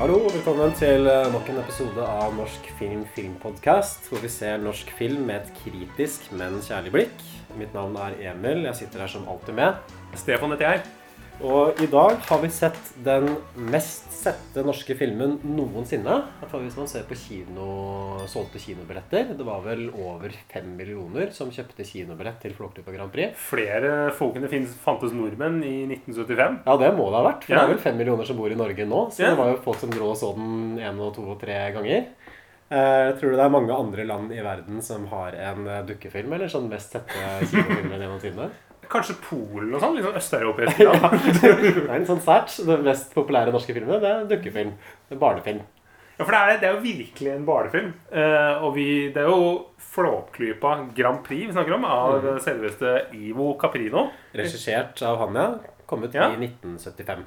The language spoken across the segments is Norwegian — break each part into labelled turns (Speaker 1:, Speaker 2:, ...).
Speaker 1: Hallo og velkommen til eh, nok en episode av Norsk film filmpodcast, hvor vi ser norsk film med et kritisk, men kjærlig blikk. Mitt navn er Emil. Jeg sitter her som alltid med.
Speaker 2: Stefan heter jeg.
Speaker 1: Og i dag har vi sett den mest sette norske filmen noensinne. Hvis man ser på kino, solgte kinobilletter. Det var vel over fem millioner som kjøpte kinobillett til Flåklypa Grand Prix.
Speaker 2: Flere folkene finnes, fantes nordmenn i 1975.
Speaker 1: Ja, det må det ha vært. For
Speaker 2: Ja.
Speaker 1: det er vel fem millioner som bor i Norge nå. Så
Speaker 2: Ja.
Speaker 1: det var jo folk som dro og så den én og to og tre ganger. Eh, tror du det er mange andre land i verden som har en eh, dukkefilm, eller sånn mest sette kinofilmer gjennomsinne?
Speaker 2: Kanskje Polen og sånn? Litt sånn østeuropeisk land.
Speaker 1: Det er en sånn sært. Den mest populære norske filmen, det er dukkefilm. Det er barnefilm.
Speaker 2: Ja, for det er, det er jo virkelig en barnefilm. Eh, og vi, det er jo Flåklypa Grand Prix vi snakker om, av selveste Ivo Caprino.
Speaker 1: Regissert av han, ja. Kommet
Speaker 2: Ja.
Speaker 1: i 1975.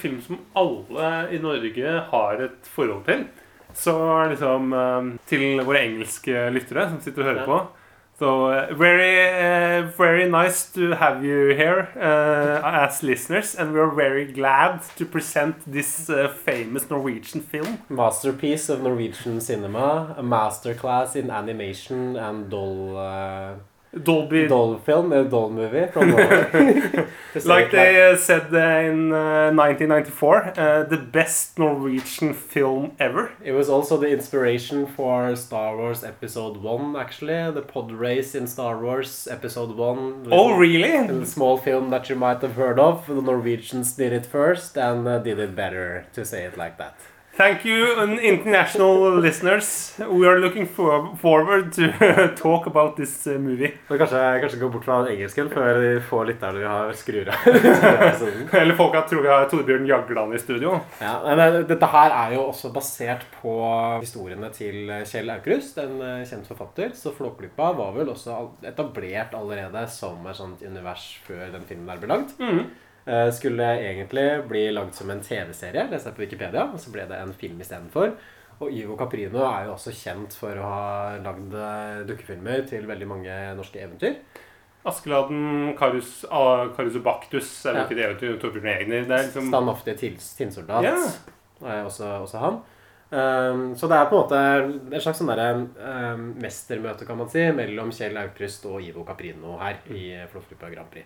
Speaker 2: film som alle i Norge har et forhold til. Så liksom eh, Til våre engelske lyttere som sitter og hører på. So uh, very, uh, very nice to have you here uh, as listeners, and we are very glad to present this famous Norwegian film.
Speaker 1: Masterpiece of Norwegian cinema. A masterclass in animation and doll...
Speaker 2: Dolby,
Speaker 1: doll film, a doll movie from
Speaker 2: like they said in uh, 1994, uh, the best Norwegian film ever.
Speaker 1: It was also the inspiration for Star Wars Episode 1, actually. The pod race in Star Wars Episode 1.
Speaker 2: Oh,
Speaker 1: A
Speaker 2: really?
Speaker 1: small film that you might have heard of. The Norwegians did it first and uh, did it better, to say it like that.
Speaker 2: Thank you, international listeners. We are looking for forward to talk about this uh, movie.
Speaker 1: Så kanskje, kanskje gå bort fra engelsken før de få lytterne vi har skrur av.
Speaker 2: Eller folka tror vi har Torbjørn Jagland i studio.
Speaker 1: Ja, men Dette her er jo også basert på historiene til Kjell Aukrust, en eh, kjent forfatter. Så Flåklypa var vel også etablert allerede som et sånt univers før den filmen der ble lagd. Eh, Skulle egentlig bli lagd som en TV-serie, leste jeg på Wikipedia, og så ble det en film istedenfor. Og Ivo Caprino er jo også kjent for å ha lagd eh, dukkefilmer til veldig mange norske eventyr.
Speaker 2: Askeladden, Karus, Karusubaktus er jo
Speaker 1: Ja.
Speaker 2: ikke det eventyret Torbjørn Egner. Det er liksom
Speaker 1: Standhaftig tils- tinnsoldat
Speaker 2: Ja.
Speaker 1: er også, også han. Um, så det er på en måte en slags sånn um, mestermøte, kan man si, mellom Kjell Aukrust og Ivo Caprino her i Flåklypa Grand Prix.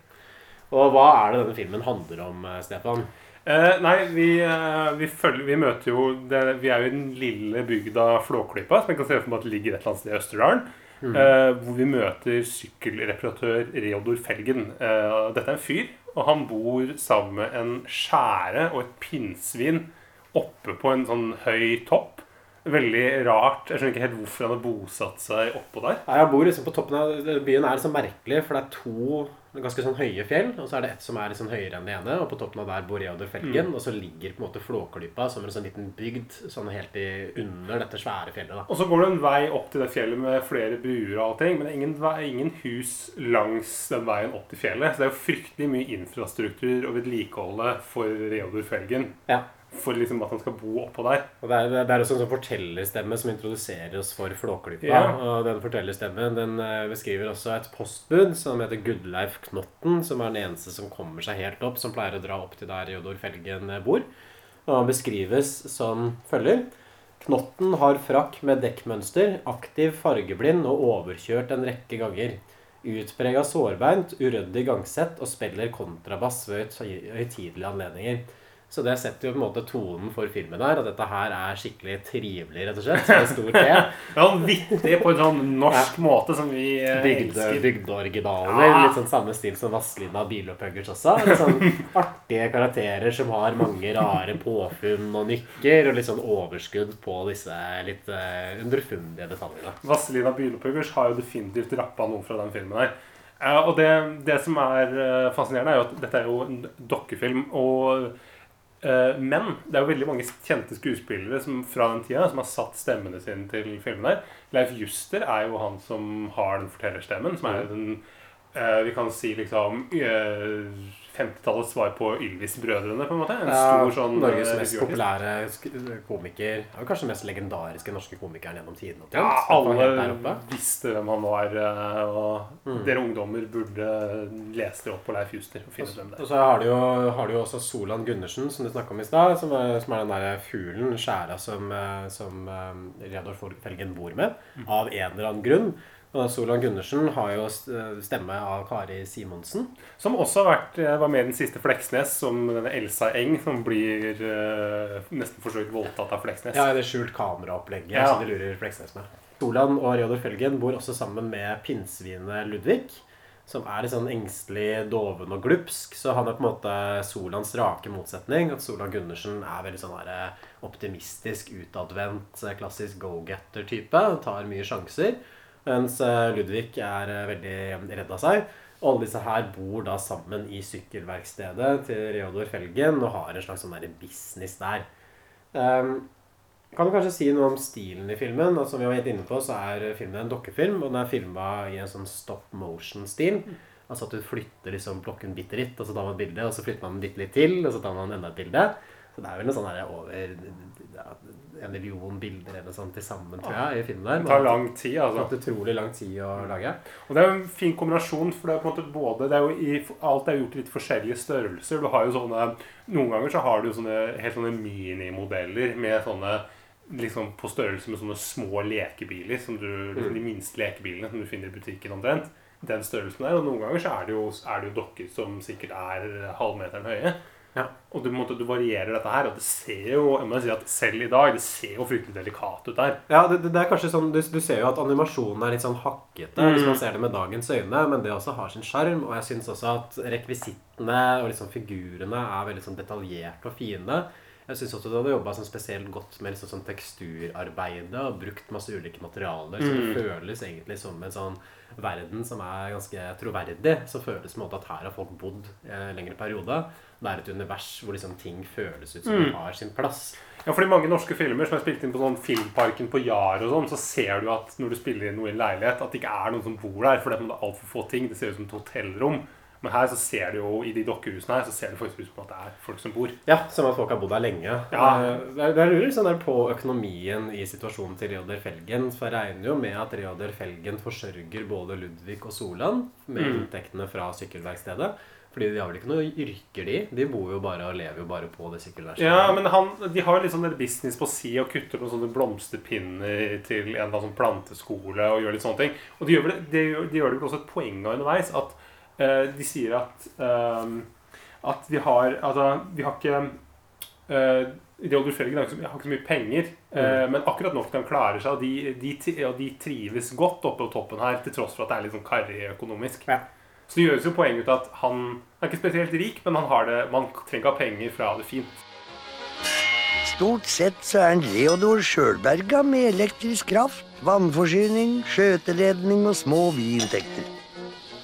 Speaker 1: Og hva er det denne filmen handler om, eh, Stefan?
Speaker 2: Eh, nei, vi, eh, vi, følger, vi møter jo det, Vi er jo i den lille bygda Flåklypa, som jeg kan se for meg at det ligger et eller annet sted i Østerdalen. eh, hvor vi møter sykkelreparatør Reodor Felgen. Eh, dette er en fyr, og han bor sammen med en skjære og et pinnsvin oppe på en sånn høy topp. Veldig rart. Jeg skjønner ikke helt hvorfor han har bosatt seg oppå der.
Speaker 1: Nei, han bor liksom på toppen av Byen er så merkelig, for det er to ganske sånn høye fjell. Og så er det ett som er liksom høyere enn det ene, og på toppen av der bor Reodor Felgen. Og så ligger på en måte Flåklypa som en sånn liten bygd sånn helt i, under dette svære fjellet. da.
Speaker 2: Og så går det en vei opp til det fjellet med flere buer og allting, men det er ingen, ingen hus langs den veien opp til fjellet. Så det er jo fryktelig mye infrastruktur og vedlikeholde for Reodor Felgen.
Speaker 1: Ja.
Speaker 2: For liksom at han skal bo oppå der.
Speaker 1: Og det er, det er også en sånn fortellerstemme som introduserer oss for Flåklypa.
Speaker 2: Ja.
Speaker 1: Og den fortellerstemmen den eh, beskriver også et postbud som heter Gudleif Knotten, som er den eneste som kommer seg helt opp, som pleier å dra opp til der Jodor Felgen eh, bor. Og han beskrives som følger. Knotten har frakk med dekkmønster, aktiv fargeblind og overkjørt en rekke ganger. Utprega sårbeint, uryddig gangsett og spiller kontrabass ved høyt- høytidelige anledninger. Så det setter jo på en måte tonen for filmen her. At dette her er skikkelig trivelig, rett og slett. Med stor T.
Speaker 2: Ja, vittig på en sånn norsk måte som vi eh,
Speaker 1: Bygde, bygdeoriginaler.
Speaker 2: Ja.
Speaker 1: Litt sånn samme stil som Vazelina Bilopphøggers også. Litt sånn artige karakterer som har mange rare påfunn og nykker. Og litt sånn overskudd på disse litt eh, underfundige detaljene.
Speaker 2: Vazelina Bilopphøggers har jo definitivt rappa noe fra den filmen her. Eh, og det, det som er eh, fascinerende, er jo at dette er jo en dokkefilm. og men det er jo veldig mange kjente skuespillere som, fra den tida som har satt stemmene sine til filmen her. Leif Juster er jo han som har den fortellerstemmen, som er den eh, Vi kan si liksom eh, 50-tallets svar på Ylvis-brødrene, på en måte. En stor sånn
Speaker 1: Norges
Speaker 2: eh,
Speaker 1: mest populære komiker. Er kanskje den mest legendariske norske komikeren gjennom tiden.
Speaker 2: Ja, alle visste hvem han var, eh, og
Speaker 1: Mm.
Speaker 2: dere ungdommer burde lese dere opp på Leif Juster og finne ut hvem det
Speaker 1: Og så har du jo, har du jo også Solan Gundersen, som du snakka om i stad. Som, som er den der fuglen, skjæra, som, eh, som um, Reodor Felgen bor med.
Speaker 2: Mm.
Speaker 1: Av en eller annen grunn. Og Solan Gundersen har jo stemme av Kari Simonsen.
Speaker 2: Som også har vært, eh, var med i den siste Fleksnes, som denne Elsa Eng, som blir uh, nesten forsøkt voldtatt av Fleksnes.
Speaker 1: Ja, det skjult kameraopplegget
Speaker 2: Ja.
Speaker 1: som de lurer Fleksnes med. Solan og Reodor Felgen bor også sammen med pinnsvinet Ludvig. Som er litt sånn engstelig, doven og glupsk. Så han er på en måte Solans rake motsetning. At Solan Gundersen er veldig sånn her optimistisk, utadvendt, klassisk go-getter-type. Tar mye sjanser. Mens eh, Ludvig er eh, veldig redd av seg. Og alle disse her bor da sammen i sykkelverkstedet til Reodor Felgen og har en slags sånn der business der. Um, kan du kanskje si noe om stilen i filmen? Som vi var helt inne på, så er filmen en dokkefilm, og den er filma i en sånn stop motion-stil. Altså at du flytter liksom blokken bitte litt, og så tar man et bilde, og så flytter man den bitte litt til, og så tar man enda et bilde. Så det er vel noe sånn her over ja, en million bilder eller sånn til sammen, tror jeg, i filmen der.
Speaker 2: Det tar lang tid,
Speaker 1: altså. Det
Speaker 2: altså.
Speaker 1: utrolig lang tid å lage.
Speaker 2: Og det er jo en fin kombinasjon, for det er på en måte både det er i, Alt er gjort i litt forskjellige størrelser. Du har jo sånne Noen ganger så har du sånne helt sånne minimodeller med sånne liksom på størrelse med sånne små lekebiler, som du, liksom de minste lekebilene som du finner i butikken omtrent. Den størrelsen der. Og noen ganger så er det jo, er det jo dokker som sikkert er halvmeteren høye.
Speaker 1: Ja.
Speaker 2: Og du, måtte, du varierer dette her, og det ser jo jeg må si at selv i dag, det ser jo fryktelig delikat ut der.
Speaker 1: Ja, det, det er kanskje sånn, du, du ser jo at animasjonen er litt sånn hakkete hvis man ser det med dagens øyne, men det også har sin sjarm. Og jeg syns også at rekvisittene og liksom figurene er veldig sånn detaljerte og fine. Jeg syns også du hadde jobba sånn spesielt godt med liksom sånn teksturarbeidet og brukt masse ulike materialer. Så det føles egentlig som en sånn verden som er ganske troverdig. Så føles det som at her har folk bodd eh, en lengre periode. Det er et univers hvor liksom ting føles ut som de har sin plass.
Speaker 2: Ja, fordi mange norske filmer som er spilt inn på sånn Filmparken på Jar og sånn, så ser du at når du spiller inn noe i en leilighet, at det ikke er noen som bor der. For det er altfor få ting. Det ser ut som et hotellrom. Men her så ser du jo, i de dokkehusene her, så ser det faktisk ut som at det er folk som bor.
Speaker 1: Ja, som at folk har bodd her lenge.
Speaker 2: Ja.
Speaker 1: Eh, er- er lurer sånn der på økonomien i situasjonen til Reodor Felgen. For jeg regner jo med at Reodor Felgen forsørger både Ludvig og Solan med
Speaker 2: Mm.
Speaker 1: inntektene fra sykkelverkstedet. Fordi de har vel ikke noe yrker, de. De bor jo bare og lever jo bare på det sykkelverkstedet.
Speaker 2: Ja, men han, de har jo litt sånn business på si og kutter noen sånne blomsterpinner til en eller annen sånn planteskole og gjør litt sånne ting. Og de gjør, vel, de, de gjør det vel også et poeng av underveis at de sier at eh, at vi har Altså, vi har ikke uh, Reodor Felgen har ikke så- mye penger, eh, men akkurat nok til han klarer seg. Og de, de, og de trives godt oppe på toppen her, til tross for at det er litt sånn karrig økonomisk.
Speaker 1: Ja.
Speaker 2: Så det gjøres jo poeng ut av at han er ikke spesielt rik, men han har det, man trenger ikke ha penger fra det fint.
Speaker 3: Stort sett så er en Reodor sjølberga med elektrisk kraft, vannforsyning, skjøteledning og små biinntekter.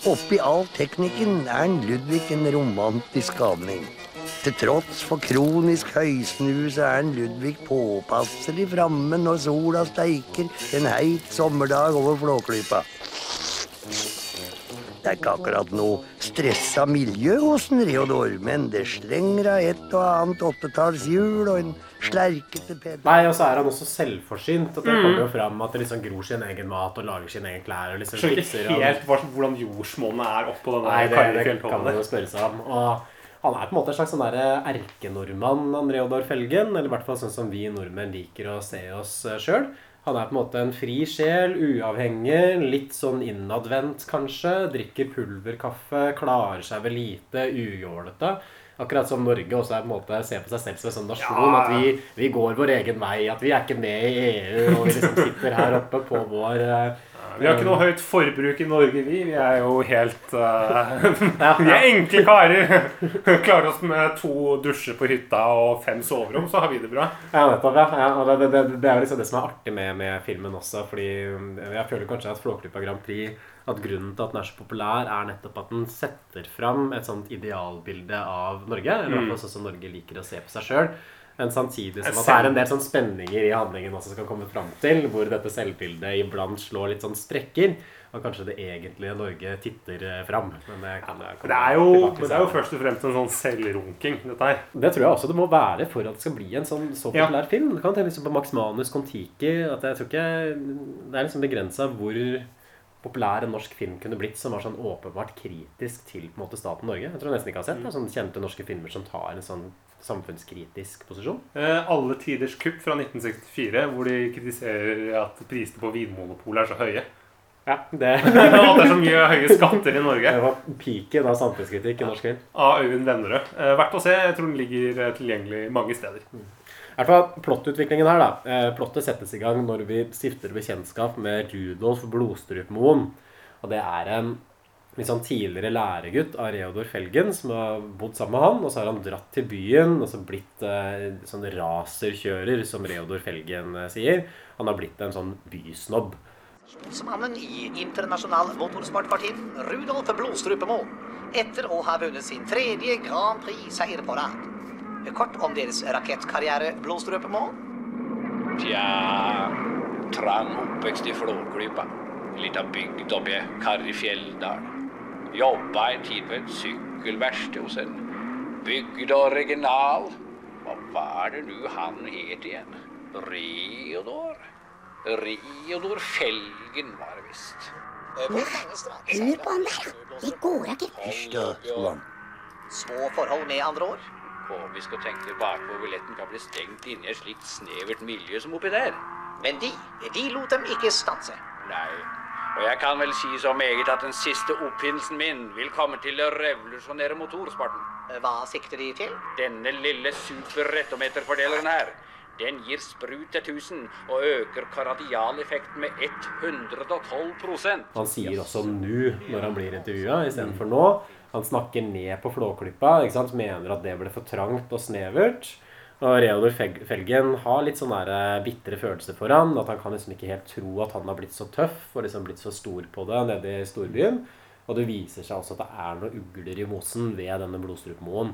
Speaker 3: Oppi all teknikken er en Ludvig en romantisk skapning. Til tross for kronisk høysnue så er en Ludvig påpasselig framme når sola steiker en heit sommerdag over Flåklypa. Det er ikke akkurat noe stressa miljø hos en Reodor, men det slenger av et og annet åttetallshjul og en slerkete Peder.
Speaker 1: Nei, og så er han også selvforsynt. At det kommer jo fram at det liksom gror sin egen mat og lager sine egne klær. og liksom
Speaker 2: skjønner ikke helt han. hvordan jordsmonnet er oppå den
Speaker 1: Nei, det, det kan man jo spørre seg om. Og han er på en måte en slags sånn erkenordmann, André Reodor Felgen. Eller i hvert fall sånn som vi nordmenn liker å se oss sjøl. Han er på en måte en fri sjel, uavhengig, litt sånn innadvendt kanskje. Drikker pulverkaffe, klarer seg vel lite, ujålete. Akkurat som Norge også er på en måte ser på seg selv som en sånn nasjon.
Speaker 2: Ja.
Speaker 1: At vi, vi går vår egen vei. At vi er ikke med i EU. Og vi liksom sitter her oppe på vår eh,
Speaker 2: Vi har ikke noe høyt forbruk i Norge, vi. Vi er jo helt
Speaker 1: uh,
Speaker 2: Vi er enkle karer. Klarer oss med to dusjer på hytta og fem soverom, så har vi det bra.
Speaker 1: Ja, nettopp. ja. ja og det, det, det er jo liksom det som er artig med, med filmen også. fordi jeg føler kanskje at Flåklypa Grand Prix at grunnen til at den er så populær, er nettopp at den setter fram et sånt idealbilde av Norge. Eller i hvert fall sånn som Norge liker å se på seg sjøl. Men samtidig som at det er en del sånn spenninger i handlingen også skal komme fram til, hvor dette selvbildet iblant slår litt sånn sprekker. Og kanskje det egentlige Norge titter eh, fram. Men det, kan komme
Speaker 2: Det er jo, det er jo først og fremst en sånn selvrunking, dette her.
Speaker 1: Det tror jeg også det må være for at det skal bli en sånn så
Speaker 2: Ja.
Speaker 1: populær film. Du kan tenke liksom på Max Manus Kon-Tiki. at jeg tror ikke Det er liksom begrensa hvor populær en norsk film kunne blitt som var sånn åpenbart kritisk til på en måte staten Norge. Jeg tror jeg nesten ikke har sett det, sånn kjente norske filmer som tar en sånn samfunnskritisk posisjon.
Speaker 2: Eh, Alle tiders kupp fra 1964, hvor de kritiserer at prisene på Vinmonopolet er så høye.
Speaker 1: Ja, det,
Speaker 2: at det er så mye høye skatter i Norge.
Speaker 1: det var piken av samfunnskritikk i norsk film.
Speaker 2: Av Øyvind Vennerød. Eh, Verdt å se. Jeg tror den ligger eh, tilgjengelig mange steder.
Speaker 1: Hvert fall plottutviklingen her, da. Eh, Plottet settes i gang når vi stifter bekjentskap med Rudolf Blodstrupmoen. Og det er en litt sånn tidligere læregutt av Reodor Felgen som har bodd sammen med han. Og så har han dratt til byen og så blitt eh, sånn raserkjører, som Reodor Felgen eh, sier. Han har blitt en sånn bysnobb.
Speaker 4: Spissmannen i internasjonal motorsportparti, Rudolf Blodstrupemoen, etter å ha vunnet sin tredje Grand Prix-seier på rad. Kort om deres rakettkarriere, Blodstrøpemål?
Speaker 5: Tja, trang oppvekst i Flåklypa. En lita bygd oppe i Fjelldal. Jobba en tid på et sykkelverksted hos en bygd original. Hva var det nu han het igjen? Reodor? Reodor Felgen var det visst.
Speaker 6: Hør på han der, da. Det går ikke.
Speaker 3: Hysj da, Solan.
Speaker 4: Små forhold med andre ord.
Speaker 5: Og vi skal tenke tilbake på hvor billetten kan bli stengt inne i et slikt snevert miljø som oppi der.
Speaker 4: Men de, de lot dem ikke stanse.
Speaker 5: Nei. Og jeg kan vel si så meget at den siste oppfinnelsen min vil komme til å revolusjonere motorsporten.
Speaker 4: Hva sikter de til?
Speaker 5: Denne lille superrettometerfordeleren her, den gir sprut til 1000 og øker karadialeffekten med 112%
Speaker 1: Han sier også nu når han blir intervjua, istedenfor nå. Han snakker ned på Flåklypa, ikke sant? mener at det ble for trangt og snevert. Og Reodor Felgen har litt sånn eh, bitre følelser for han, At han kan liksom ikke helt tro at han har blitt så tøff og liksom blitt så stor på det nede i storbyen. Og det viser seg også at det er noen ugler i mosen ved denne Blodstrupmoen.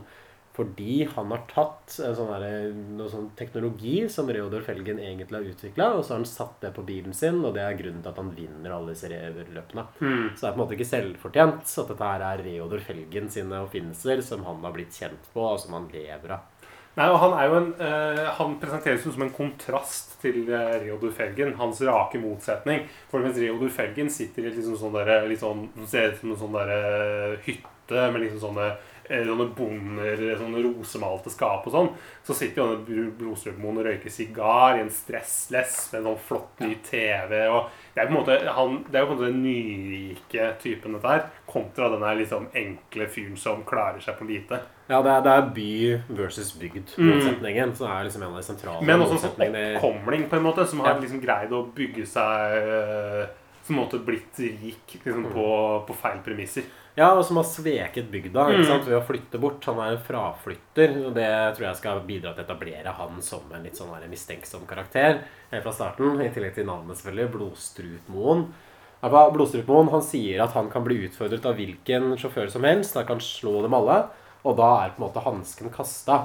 Speaker 1: Fordi han har tatt en sånn der, noe sånn teknologi som Reodor Felgen egentlig har utvikla, og så har han satt det på bilen sin, og det er grunnen til at han vinner alle disse løpene. Så det er på en måte ikke selvfortjent at dette her er Reodor Felgen sine oppfinnelser som han har blitt kjent på, og som han lever av.
Speaker 2: Nei, og Han er jo en, eh, han presenteres jo som en kontrast til eh, Reodor Felgen. Hans rake motsetning. For mens Reodor Felgen sitter i et liksom sånn der, litt sånn, ser ut som en sånn der, eh, hytte med liksom sånne, eh, sånne bonder, sånne rosemalte skap og sånn, så sitter jo Blodstrupmoen og røyker sigar i en stressless med en sånn flott ny TV. og det er, på en måte, han, det er jo på en måte den nyrike typen dette her, kontra den her liksom enkle fyren som klarer seg på lite.
Speaker 1: Ja, det er, det er by versus bygd-motsetningen som er liksom en av de sentrale
Speaker 2: Men også en sånn oppkomling, på en måte, som har liksom greid å bygge seg eh, på en måte blitt rik liksom, på, på feil premisser.
Speaker 1: Ja, og som har sveket bygda ikke sant? ved å flytte bort. Han er en fraflytter, og det tror jeg skal bidra til å etablere han som en litt sånn mistenksom karakter helt fra starten. I tillegg til navnet, selvfølgelig. Blodstrupmoen. Blodstrupmoen han sier at han kan bli utfordret av hvilken sjåfør som helst. Han kan slå dem alle, og da er på en måte hansken kasta.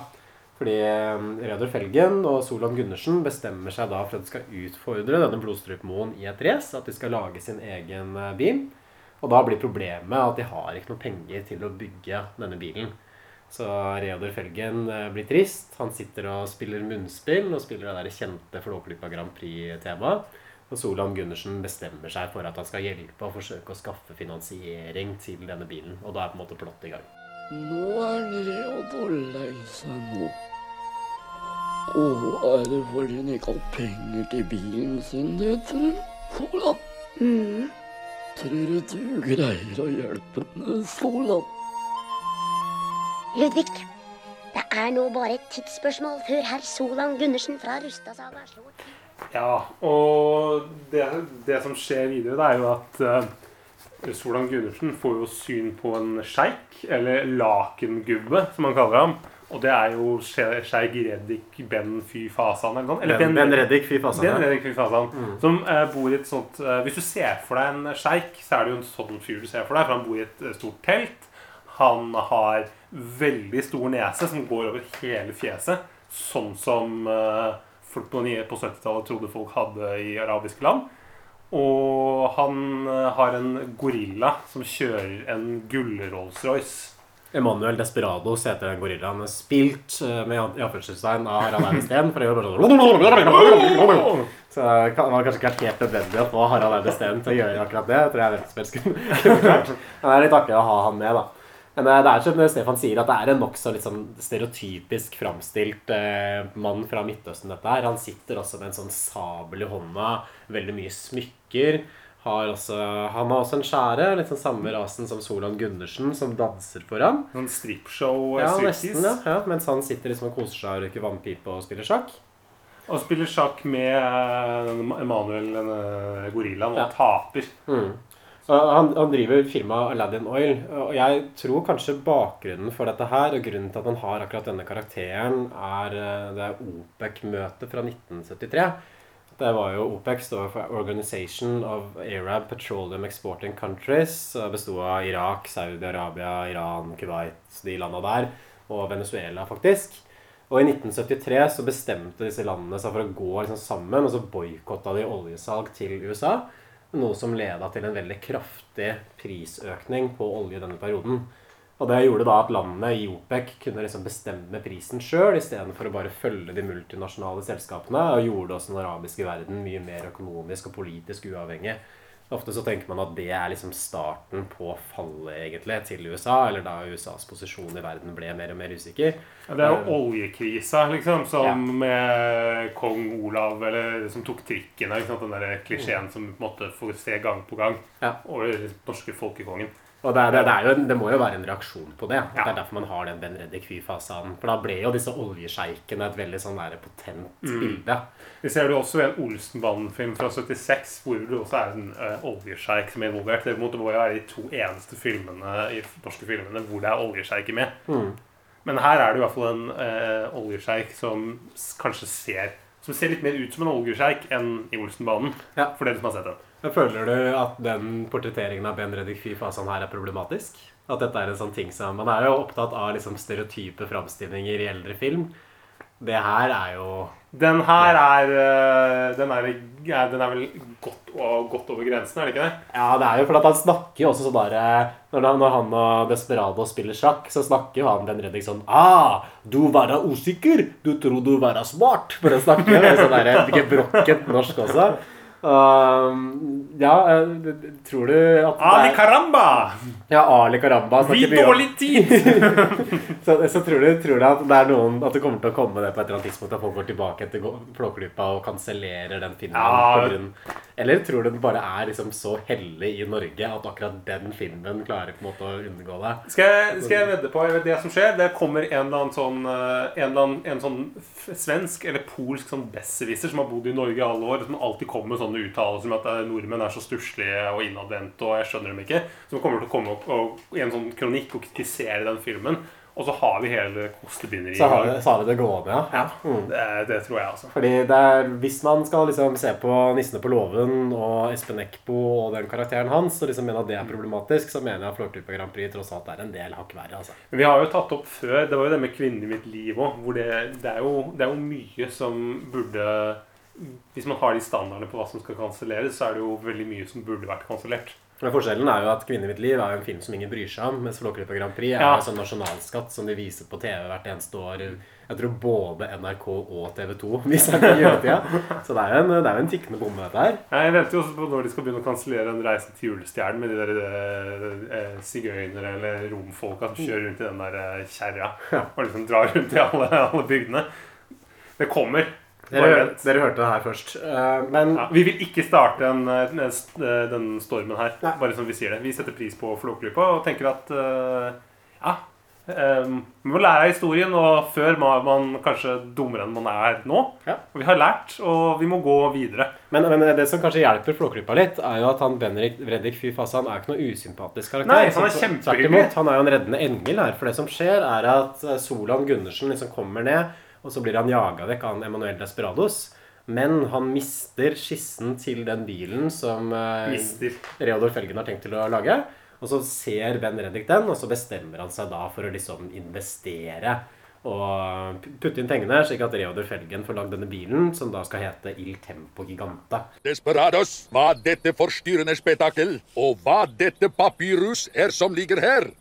Speaker 1: Fordi eh, Reodor Felgen og Solan Gundersen bestemmer seg da for at de skal utfordre denne Blodstrupmoen i et race. At de skal lage sin egen eh, bil. Og da blir problemet at de har ikke noe penger til å bygge denne bilen. Så Reodor Felgen eh, blir trist. Han sitter og spiller munnspill og spiller det der kjente Flåklypa Grand Prix-temaet. Og Solan Gundersen bestemmer seg for at han skal hjelpe og forsøke å skaffe finansiering til denne bilen. Og da er på en måte plott i gang.
Speaker 7: Nå er Reodor lei seg nå. Og er det fordi hun ikke har penger til bilen sin, det, tror du? Solan?
Speaker 6: Mm.
Speaker 7: Tror du du greier å hjelpe henne, Solan?
Speaker 6: Ludvig, det er nå bare et tidsspørsmål før herr Solan Gundersen fra Rustadsaga slår til.
Speaker 2: Ja, og det, det som skjer videre, det er jo at uh, Solan Gundersen får jo syn på en sjeik, eller lakengubbe, som han kaller ham. Og det er jo sjeik Reddik Ben Fy Fasan, eller noe. Eller
Speaker 1: Ben, ben Reddik, fy fasan.
Speaker 2: Ben. Reddik Fy Fasan. Som uh, bor i et sånt uh, Hvis du ser for deg en sjeik, så er det jo en sånn fyr du ser for deg, for han bor i et eh, stort telt. Han har veldig stor nese som går over hele fjeset, sånn som uh, folk på, 70-tallet trodde folk hadde i arabiske land. Og han har en gorilla som kjører en gull-Rolls-Royce.
Speaker 1: Emanuel Desperados heter den gorillaen. Spilt eh, med i av Harald Eide Steen. For det gjør bare sånn Så det var kanskje ikke helt nødvendig å få Harald Eide Steen til å gjøre akkurat det. Tror jeg hvem kunne kunne klart. Men det er litt artig å ha han med, da. Men eh, det er som Stefan sier, at det er en nokså sånn stereotypisk framstilt eh, mann fra Midtøsten, dette her. Han sitter også med en sånn sabel i hånda, veldig mye smykker. Har også, han har også en skjære, litt sånn samme rasen som Solan Gundersen, som danser for ham.
Speaker 2: Noen stripshow eh,
Speaker 1: Ja, nesten, ja. ja. Mens han sitter liksom og koser seg og røyker vannpipe og spiller sjakk.
Speaker 2: Og spiller sjakk med eh, Emanuel, denne gorillaen, og
Speaker 1: Ja.
Speaker 2: taper.
Speaker 1: Mm. han, han driver firmaet Aladdin Oil, og jeg tror kanskje bakgrunnen for dette her, og grunnen til at han har akkurat denne karakteren, er eh, det OPEC-møtet fra 1973. Det var jo OPEC står for Organization of Arab Petroleum Exporting Countries. Det besto av Irak, Saudi-Arabia, Iran, Kuwait, de landa der, og Venezuela, faktisk. Og i 1973 så bestemte disse landene seg for å gå liksom sammen, og så boikotta de oljesalg til USA. Noe som leda til en veldig kraftig prisøkning på olje i denne perioden. Og det gjorde da at landene i OPEC kunne liksom bestemme prisen sjøl, istedenfor å bare følge de multinasjonale selskapene, og gjorde også den arabiske verden mye mer økonomisk og politisk uavhengig. Ofte så tenker man at det er liksom starten på fallet egentlig til USA, eller da USAs posisjon i verden ble mer og mer usikker.
Speaker 2: Ja, det er jo oljekrisa, liksom, som
Speaker 1: Ja.
Speaker 2: med kong Olav, eller som tok trikken. Liksom. Den der klisjeen som på en måte får se gang på gang
Speaker 1: Ja.
Speaker 2: over den norske folkekongen.
Speaker 1: Og det, det, det, jo, det må jo være en reaksjon på det.
Speaker 2: Ja.
Speaker 1: Det er derfor man har den Ben Reddik Fy-fasaden. For da ble jo disse oljesjeikene et veldig sånn der potent bilde.
Speaker 2: Vi ser det også i en Olsenbanden-film fra 76, hvor det også er en uh, oljesjeik som er involvert. Det må jo være de to eneste filmene i norske filmene hvor det er oljesjeiker med.
Speaker 1: Mm.
Speaker 2: Men her er det i hvert fall en uh, oljesjeik som kanskje ser Som ser litt mer ut som en oljesjeik enn i Olsenbanen.
Speaker 1: Ja.
Speaker 2: For dere som har sett den.
Speaker 1: Men Føler du at den portretteringen av Ben Reddik Fy-fasaden her er problematisk? At dette er en sånn ting som Man er jo opptatt av liksom stereotype framstillinger i eldre film. Det her er jo
Speaker 2: Den her er eh, Den er, den er vel godt, godt over grensen, er det ikke det?
Speaker 1: Ja, det er jo fordi han snakker jo også sånn der Når han, når han og Desperado spiller sjakk, så snakker jo han Ben Reddik sånn Ah, du var usikker? Du tror du var smart? For å snakke med sånn der gebrokkent norsk også. Um, ja, eh, tror du at
Speaker 2: Ali
Speaker 1: er-
Speaker 2: Karamba!
Speaker 1: Ja, Ali Karamba
Speaker 2: Vi dårlig tid!
Speaker 1: Så, så tror, du, tror du at det er noen At det kommer til å komme det på et eller annet tidspunkt at folk går tilbake etter Flåklypa og kansellerer den filmen?
Speaker 2: Ja.
Speaker 1: grunn, eller tror du det bare er liksom så hellig i Norge at akkurat den filmen klarer på en måte å unngå det?
Speaker 2: Skal jeg, skal jeg vedde på det som skjer? Det kommer en eller annen sånn, eh, en eller annen, en sånn svensk eller polsk sånn besserwisser som har bodd i Norge i alle år, som alltid kommer med sånne uttalelser om at eh, nordmenn er så stusslige og innadvendte, og jeg skjønner dem ikke. Som kommer til å komme opp og, i en sånn kronikk og kritisere den filmen. Og så har vi hele kostebinderiet.
Speaker 1: Så har vi, så har vi det gående, ja.
Speaker 2: Ja,
Speaker 1: Mm.
Speaker 2: det, det tror jeg, altså.
Speaker 1: Fordi det er, Hvis man skal liksom se på 'Nissene på låven' og Espen Eckbo og den karakteren hans, og liksom mener at det er problematisk, så mener jeg at Flåklypa Grand Prix tross alt er en del hakk verre. altså.
Speaker 2: Men vi har jo tatt opp før Det var jo det med 'Kvinnen i mitt liv òg. Hvor det, det, er jo, det er jo mye som burde Hvis man har de standardene på hva som skal kanselleres, så er det jo veldig mye som burde vært kansellert.
Speaker 1: Men Forskjellen er jo at 'Kvinne i mitt liv' er jo en film som ingen bryr seg om, mens 'Flåklypa Grand Prix' er
Speaker 2: Ja.
Speaker 1: en sånn nasjonalskatt som de viser på TV hvert eneste år. Jeg tror både NRK og TV 2 viser den i tida. Så det er jo en, er en tikkende bombe, dette her.
Speaker 2: Jeg venter jo også på når de skal begynne å kansellere en reise til julestjernen med de der eh, eh, sigøynere eller romfolka som kjører rundt i den der eh, kjerra og liksom drar rundt i alle, alle bygdene. Det kommer.
Speaker 1: Dere, dere hørte det her først. Uh, Men
Speaker 2: Ja, vi vil ikke starte en, en, en, den stormen her,
Speaker 1: Nei.
Speaker 2: bare som vi sier det. Vi setter pris på Flåklypa og tenker at uh, ja, Um, vi må lære av historien, og før var man kanskje dummere enn man er nå.
Speaker 1: Ja.
Speaker 2: Og vi har lært, og vi må gå videre.
Speaker 1: Men, men det som kanskje hjelper Flåklypa litt, er jo at han Benrik Reddik Fy Fasan er ikke noe usympatisk karakter.
Speaker 2: Nei, han er kjempehyggelig.
Speaker 1: Han er jo en reddende engel her. For det som skjer, er at eh, Solan Gundersen liksom kommer ned, og så blir han jaga vekk av Emanuel Desperados. Men han mister skissen til den bilen som eh,
Speaker 2: Mister.
Speaker 1: Reodor Felgen har tenkt til å lage. Og så ser Ben Reddik den, og så bestemmer han seg da for å liksom investere og putte inn pengene, slik at Reodor Felgen får lagd denne bilen, som da skal hete Il Tempo Giganta.
Speaker 8: Desperados, hva dette forstyrrende spetakkel, og hva dette papyrus er som ligger her.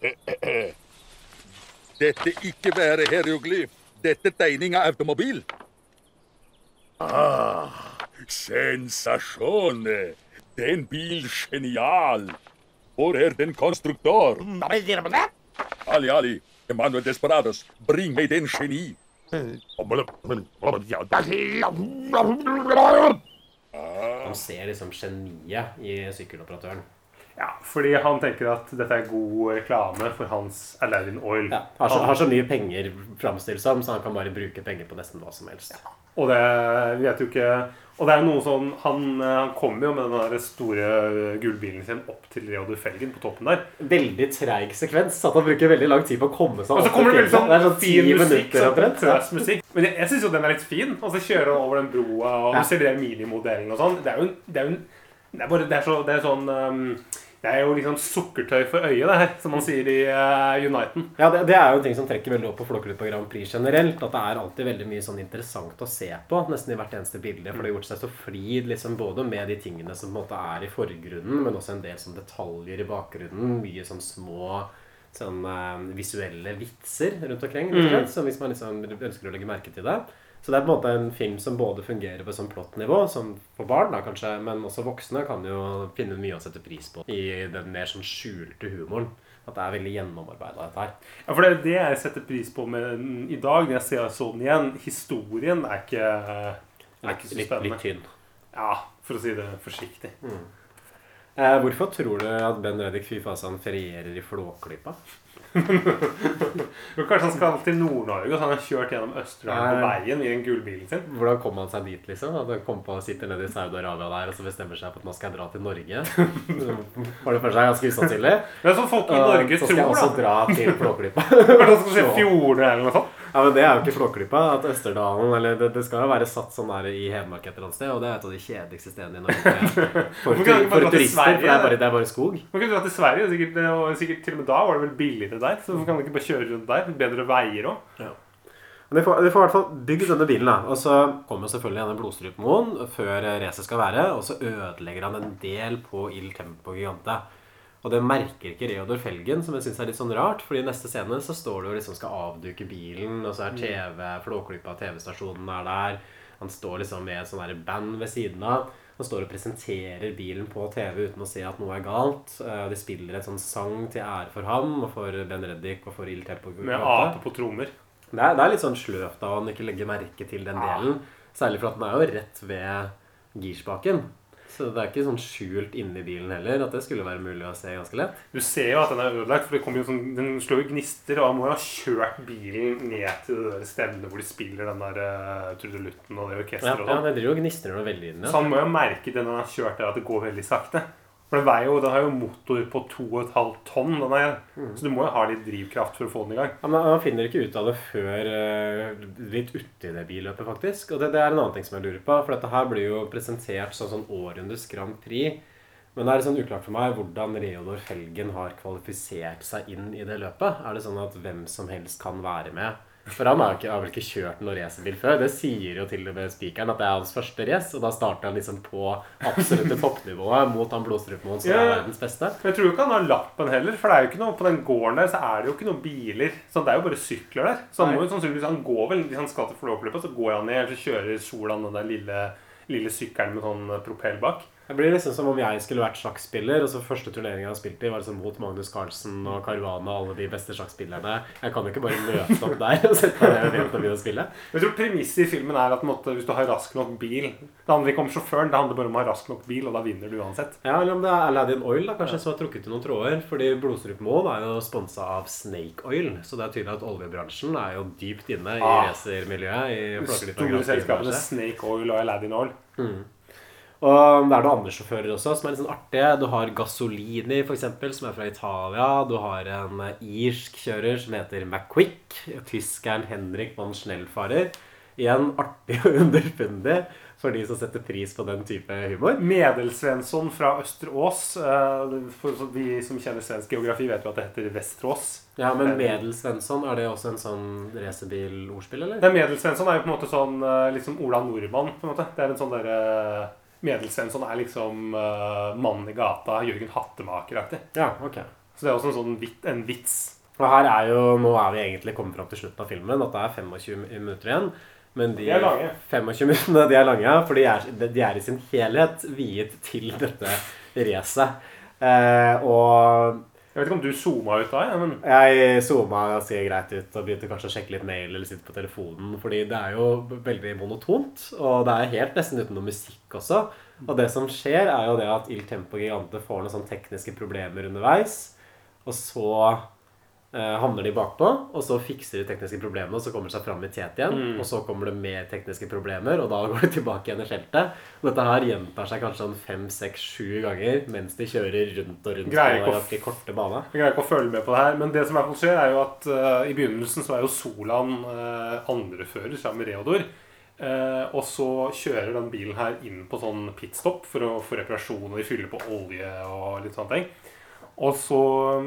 Speaker 8: Dette ikke være hieroglyf, dette tegning av automobil. Ah, sensasjon! Den bil genial! Hvor er den konstruktør? Ali, Ali, Emanuel Desperados, bring meg den geni.
Speaker 1: Han ser liksom geniet i sykkeloperatøren.
Speaker 2: Ja, fordi han tenker at dette er god reklame for hans Aladdin Oil.
Speaker 1: Ja, har, så, har så mye penger framstilt som, så han kan bare bruke penger på nesten hva som helst.
Speaker 2: Og det vet jo ikke Og det er noe sånn Han, eh, han kommer jo med den der store gullbilen sin opp til Reodor Felgen på toppen der.
Speaker 1: Veldig treig sekvens. At han bruker veldig lang tid på å komme seg
Speaker 2: Og så
Speaker 1: opp
Speaker 2: kommer det veldig sånn.
Speaker 1: Sånn
Speaker 2: fin musikk. Sånn musikk. Men jeg, jeg syns jo den er litt fin. Og så kjører han over den broa, og
Speaker 1: Ja.
Speaker 2: du ser de minimodellene og sånn. Det er jo en det er, jo en, det er bare Det er, så, det er sånn um, Det er jo liksom sukkertøy for øyet, det her, som man sier i uh, Uniten.
Speaker 1: Ja, det, det er jo en ting som trekker veldig opp på Flåklypa Grand Prix generelt. At det er alltid veldig mye sånn interessant å se på, nesten i hvert eneste bilde. For det har gjort seg så flid liksom både med de tingene som på en måte er i forgrunnen, men også en del sånn detaljer i bakgrunnen. Mye sånn små sånn uh, visuelle vitser rundt omkring. rett og slett, Så hvis man liksom ønsker å legge merke til det. Så det er på en måte en film som både fungerer på sånn plottnivå, som for barn, da kanskje, men også voksne kan jo finne mye å sette pris på i den mer sånn skjulte humoren. At det er veldig gjennomarbeida, dette her.
Speaker 2: Ja, for det er det jeg setter pris på med i dag, når jeg ser sånn igjen. Historien er ikke, er ikke så spennende.
Speaker 1: litt tynn.
Speaker 2: Ja, for å si det forsiktig.
Speaker 1: Eh, hvorfor tror du at Ben Reddik Fy Fasan ferierer i Flåklypa?
Speaker 2: Kanskje han skal til Nord-Norge, og så har han kjørt gjennom Østerdalen på veien i den gulbilen sin.
Speaker 1: Hvordan kom han seg dit, liksom? At han kom på å sitte nede i Saudi-Arabia der og så bestemmer seg for at nå skal jeg dra til Norge? Var det for seg ganske usannsynlig?
Speaker 2: Men så folk i Norge tror, da.
Speaker 1: så skal jeg også
Speaker 2: da.
Speaker 1: dra til Flåklypa.
Speaker 2: Kanskje han skal se fjordene eller noe sånt.
Speaker 1: Ja, men Det er jo ikke Flåklypa. At Østerdalen eller det, det skal jo være satt sånn der i Hedmark et eller annet sted, og det er et av de kjedeligste stedene i Norge for, for,
Speaker 2: for
Speaker 1: turister. For det er bare, det er bare skog.
Speaker 2: Man kan dra til Sverige, sikkert, og sikkert til og med da var det vel billigere der. Så hvorfor kan man ikke bare kjøre rundt der? Bedre veier òg.
Speaker 1: Men de får, de får i hvert fall bygd denne bilen, da. Og så kommer selvfølgelig denne Blodstrupmoen før racet skal være, og så ødelegger han en del på Il Tempo Gigante. Og det merker ikke Reodor Felgen, som jeg syns er litt sånn rart. fordi i neste scene så står det jo liksom skal avduke bilen, og så er TV, Flåklypa TV-stasjonen er der. Han står liksom med et sånn band ved siden av. Han står og presenterer bilen på TV uten å se at noe er galt. Eh, De spiller en sånn sang til ære for ham og for Ben Reddik og for Il Tempo
Speaker 2: Med ape på trommer.
Speaker 1: Det er, det er litt sånn sløvt av han ikke legger merke til den delen. Særlig for at den er jo rett ved girspaken. Så det er ikke sånn skjult inni bilen heller at det skulle være mulig å se ganske lett.
Speaker 2: Du ser jo at den er ødelagt, for det kommer jo sånn, den slår jo gnister. Og han må jo ha kjørt bilen ned til det der stevnet hvor de spiller den der uh, trudelutten og det orkesteret. Ja,
Speaker 1: ja,
Speaker 2: sånn.
Speaker 1: det driver og gnistrer noe veldig inn.
Speaker 2: Så
Speaker 1: Ja.
Speaker 2: han må jo merke det når han har kjørt der, at det går veldig sakte. For den, jo, den har jo motor på 2,5 tonn. Her. Så du må jo ha litt drivkraft for å få den i gang.
Speaker 1: Ja, men Man finner ikke ut av det før eh, litt uti det billøpet, faktisk. Og det, det er en annen ting som jeg lurer på. For dette her blir jo presentert som sånn århundres Grand Prix. Men det er sånn uklart for meg hvordan Reodor Felgen har kvalifisert seg inn i det løpet. Er det sånn at hvem som helst kan være med? For han har, ikke, har vel ikke kjørt noen racerbil før. Det sier jo til og med spikeren at det er hans første race. Og da starter han liksom på absolutte toppnivået mot han Blodstrupmoen som
Speaker 2: Ja.
Speaker 1: er verdens beste.
Speaker 2: Men jeg tror ikke han har lappen heller, for det er jo ikke noe på den gården der så er det jo ikke noen biler. Så det er jo bare sykler der. Så han må jo sannsynligvis Han går vel Hvis han skal til Flåklypa, så går han ned, eller så kjører Solan den der lille, lille sykkelen med sånn propell bak.
Speaker 1: Det blir liksom som om jeg skulle vært sjakkspiller, og så første turneringen jeg har spilt i, var liksom mot Magnus Carlsen og Caruana og alle de beste sjakkspillerne. Jeg kan jo ikke bare møte opp der og sette meg ned og begynne å spille.
Speaker 2: Jeg tror Premisset i filmen er at måtte, hvis du har rask nok bil Det handler ikke om sjåføren, det handler bare om å ha rask nok bil, og da vinner du uansett.
Speaker 1: Ja, Eller om det er Aladdin Oil da, kanskje som har trukket i noen tråder. Fordi Blodstrup Blodstrupmoen er jo sponsa av Snake Oil, så det er tydelig at oljebransjen er jo dypt inne i
Speaker 2: Ah.
Speaker 1: racermiljøet.
Speaker 2: Store selskapene. Snake Oil og Aladdin Oil.
Speaker 1: Mm. Og det er noen andre sjåfører også som er litt sånn artige. Du har Gasolini, eksempel, som er fra Italia. Du har en eh, irsk kjører som heter McQuick. Tyskeren Henrik von Schnellfarer. Igjen artig og underfundig for de som setter pris på den type humor.
Speaker 2: Medelsvensson fra Østerås. eh, For vi som kjenner svensk geografi, vet jo at det heter Vesterås.
Speaker 1: Ja, men
Speaker 2: Eh,
Speaker 1: Medelsvensson, er det også en sånn racerbilordspill, eller?
Speaker 2: Det er Medelsvensson er jo på en måte sånn liksom Ola Nordmann. på en måte. Det er en sånn derre Medelsvensson er liksom uh, mannen i gata, Jørgen Hattemaker-aktig.
Speaker 1: Ja, ok.
Speaker 2: Så det er også en sånn vit, en vits.
Speaker 1: Og her er jo, Nå er vi egentlig kommet fram til slutten av filmen, at det er 25 minutter igjen. Men de,
Speaker 2: De er lange.
Speaker 1: 25 minuttene de er lange, for de er, de er i sin helhet viet til dette racet. Eh, og
Speaker 2: Jeg vet ikke om du zooma ut da, ja, men
Speaker 1: jeg zooma ganske greit ut og begynte kanskje å sjekke litt mail eller sitte på telefonen. Fordi det er jo veldig monotont, og det er helt nesten uten noe musikk også. Og det som skjer, er jo det at Il Tempo Gigante får noen sånne tekniske problemer underveis. Og så havner de bakpå, og så fikser de tekniske problemene, og så kommer de seg fram i tet igjen.
Speaker 2: Mm.
Speaker 1: Og så kommer det mer tekniske problemer, og da går de tilbake igjen i skjeltet. Og dette her gjentar seg kanskje sånn fem, seks, sju ganger mens de kjører rundt og rundt
Speaker 2: Greier ikke å-
Speaker 1: korte bane.
Speaker 2: Greier ikke å følge med på det her. Men det som i hvert fall skjer, er jo at uh, i begynnelsen så er jo Solan uh, andrefører sammen med Reodor. Uh, og så kjører den bilen her inn på sånn pitstop for å få reparasjon, de fyller på olje og litt sånne ting. Og så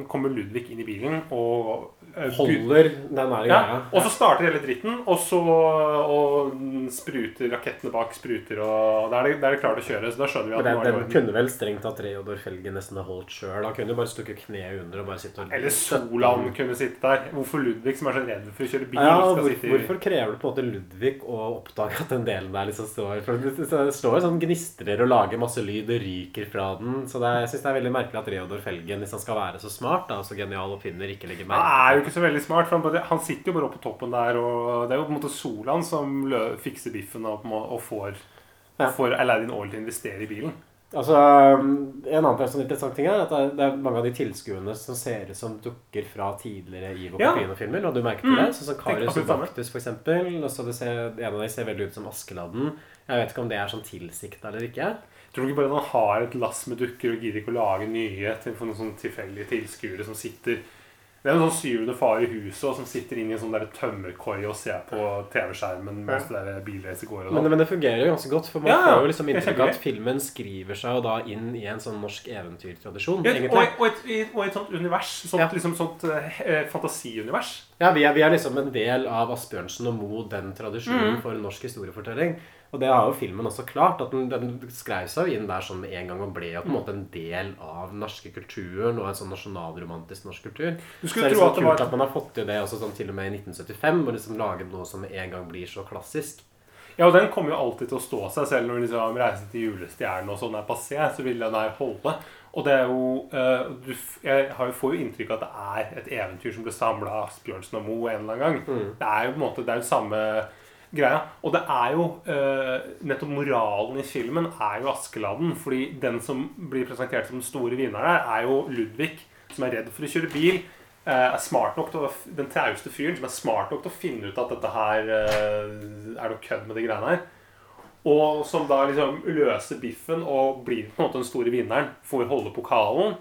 Speaker 2: kommer Ludvig inn i bilen og eh,
Speaker 1: Holder den der
Speaker 2: ja. Og så starter hele dritten, og så og spruter rakettene bak spruter, og da er det, det klart å kjøre. Så da skjønner vi at det
Speaker 1: den kunne vel strengt tatt Reodor Felgen nesten holdt sjøl. Han kunne jo bare stukket kneet under og bare sitte og
Speaker 2: Eller Solan kunne sitte der. Hvorfor Ludvig, som er så redd for å kjøre bil,
Speaker 1: Ja,
Speaker 2: skal
Speaker 1: hvor,
Speaker 2: sitte i
Speaker 1: Hvorfor krever det på en måte Ludvig å oppdage at den delen der liksom står For det står sånn gnistrer og lager masse lyd og ryker fra den. Så det jeg syns det er veldig merkelig at Reodor Felgen, hvis han skal være så smart da, så genial og finner ikke legger
Speaker 2: Han er jo ikke så veldig smart, for han, bare, han sitter jo bare oppe på toppen der, og det er jo på en måte Solan som lø, fikser biffen og, og får, får Aladdin Oil til å investere i bilen.
Speaker 1: Altså, En annen sånn interessant ting er at det er, mange av de tilskuerne som ser ut som dukker fra tidligere Ivo
Speaker 2: Ja.
Speaker 1: Caprino-filmer. Og du merker
Speaker 2: Mm.
Speaker 1: det? Sånn som Karius og. Baktus, for eksempel. Og så det ser, en av dem ser veldig ut som Askeladden. Jeg vet ikke om det er sånn tilsikta eller ikke.
Speaker 2: Tror du ikke bare han har et lass med dukker og gidder ikke å lage nye til for noen sånne tilfeldige tilskuere som sitter Det er en sånn syvende far i huset og som sitter inne i en sånn der tømmerkoi og ser på TV-skjermen mens det bilracet går. og
Speaker 1: Men,
Speaker 2: sånn.
Speaker 1: men det fungerer jo ganske godt, for man
Speaker 2: Ja, ja.
Speaker 1: får jo liksom inntrykk av at filmen skriver seg jo da inn i en sånn norsk eventyrtradisjon.
Speaker 2: Ja, og, og, et, og et sånt univers. Sånt, liksom sånt eh, fantasiunivers.
Speaker 1: Ja, vi er, vi er liksom en del av Asbjørnsen og Moe, den tradisjonen
Speaker 2: Mm.
Speaker 1: for norsk historiefortelling. Og det har jo filmen også klart. at Den, den skrev seg jo inn der sånn med en gang og ble jo på en måte en del av den norske kulturen og en sånn nasjonalromantisk norsk kultur.
Speaker 2: Du
Speaker 1: Så det er
Speaker 2: tro at det
Speaker 1: kult
Speaker 2: var-
Speaker 1: at man har fått til det også sånn til og med i 1975, og liksom laget noe som med en gang blir så klassisk.
Speaker 2: Ja, og den kommer jo alltid til å stå seg, selv når liksom Reisen til julestjernen og sånn er passé, så vil den her holde. Og det er jo uh, du, Jeg får jo inntrykk av at det er et eventyr som ble samla av Asbjørnsen og Moe en eller annen gang.
Speaker 1: Mm.
Speaker 2: Det er jo på en måte Det er jo samme greia. Og det er jo uh, Nettopp moralen i filmen er jo Askeladden. Fordi den som blir presentert som den store vinneren her, er jo Ludvig, som er redd for å kjøre bil. Uh, er smart nok til å, Den trauste fyren som er smart nok til å finne ut at dette her uh, er noe kødd med de greiene her. Og som da liksom løser biffen og blir på en måte den store vinneren. Får holde pokalen.